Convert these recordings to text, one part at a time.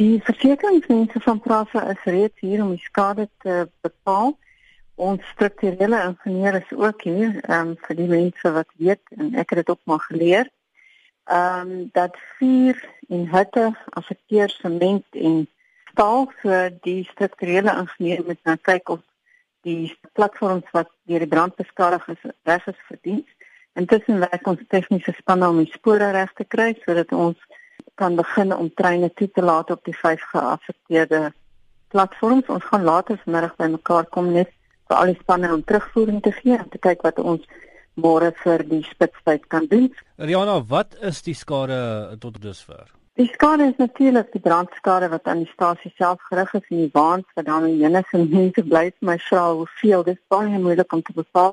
Die versekeringsmense van Prasa is reeds hier om die skade te bepaal. Ons strukturele ingenieur is ook hier, ehm um, vir die mense wat weet en ek het dit ook maar geleer. Ehm um, dat vuur en hitte affekteer sement en staal so die strukturele ingenieur moet nou kyk of die platforms wat deur die brand beskadig is reg is vir diens. Intussen werk ons tegniese spanne om die spore reg te kry sodat ons kan begin om treine toe te laat op die vyf geaffekteerde platforms. Ons gaan later vanmiddag bymekaar kom net vir al die spanne om terugvoering te gee en te kyk wat ons môre vir die spitstyd kan doen. Riana, wat is die skade tot dusver? Die skade is natuurlik die brandskade wat aan die stasie self gerig is en die waans wat dan in Jennis en mense bly vir my vra hoeveel dis baie moeilik om te bepaal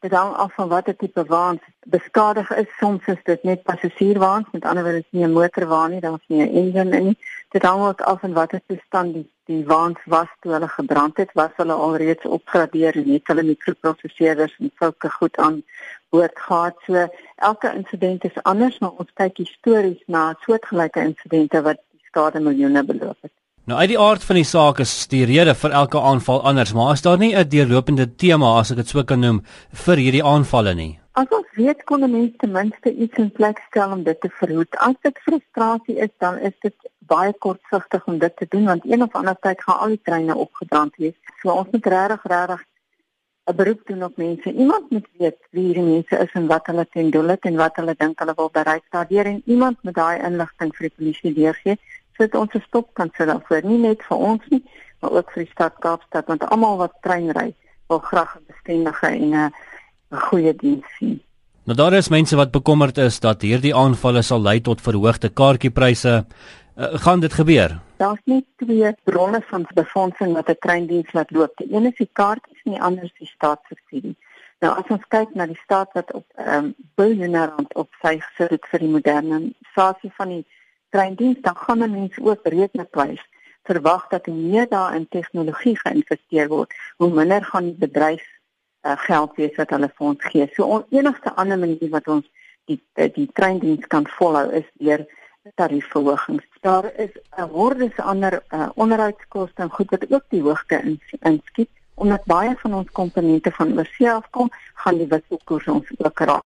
dit hang af van watter tipe waans beskadig is. Soms is dit net passasierswaans, met ander woorde is nie 'n motorwaan nie, daar's nie 'n engine in nie. Dit hang ook af van watter toestand die die waans was toe hulle gebrand het, was hulle alreeds opgradeer en het hulle mikroprosesseerders en sulke goed aan boord gehad. So elke insident is anders, maar ons kyk histories na soortgelyke insidente wat die skade miljoene beloop. Nou uit die aard van die saak is die rede vir elke aanval anders, maar is daar nie 'n deurlopende tema as ek dit sou kan noem vir hierdie aanvalle nie? As ons weet kon mense ten minste iets in plek stel om dit te verhoed. As dit frustrasie is, dan is dit baie kortsigtig om dit te doen want een of ander tyd gaan al die treine opgebrand wees. So ons moet regtig regtig 'n beroep doen op mense. Iemand moet weet wie hierdie mense is en wat hulle ten doel het en wat hulle dink hulle wil bereik daardeur en iemand moet daai inligting vir die polisie deurgee sit ons 'n stop kan sit daarvoor nie net vir ons nie maar ook vir die stad Kaapstad want almal wat trein ry wil graag 'n bestendige en 'n goeie diens sien. Nou daar is mense wat bekommerd is dat hierdie aanvalle sal lei tot verhoogde kaartjiepryse. Uh, gaan dit gebeur? Daar's net twee bronne van befondsing wat 'n treindiens laat loop. Die een is die kaartjies en die ander is die staatssubsidie. Nou as ons kyk na die staat wat op ehm um, biljoene rand op sy gesit het vir die moderne sasie van die treindiens dan gaan mense ook rekenwys verwag dat hoe meer daar in tegnologie geïnvesteer word, hoe minder gaan die bedryf uh, geld wees wat hulle vir ons gee. So on, enigste ander manier wat ons die die, die treindiens kan volhou is deur tariefverhogings. Daar is 'n horde se ander uh, onderhoudskoste en goed wat ook die hoogte inskiet omdat baie van ons komponente van oorsee afkom, gaan die wisselkoers ons ook raak.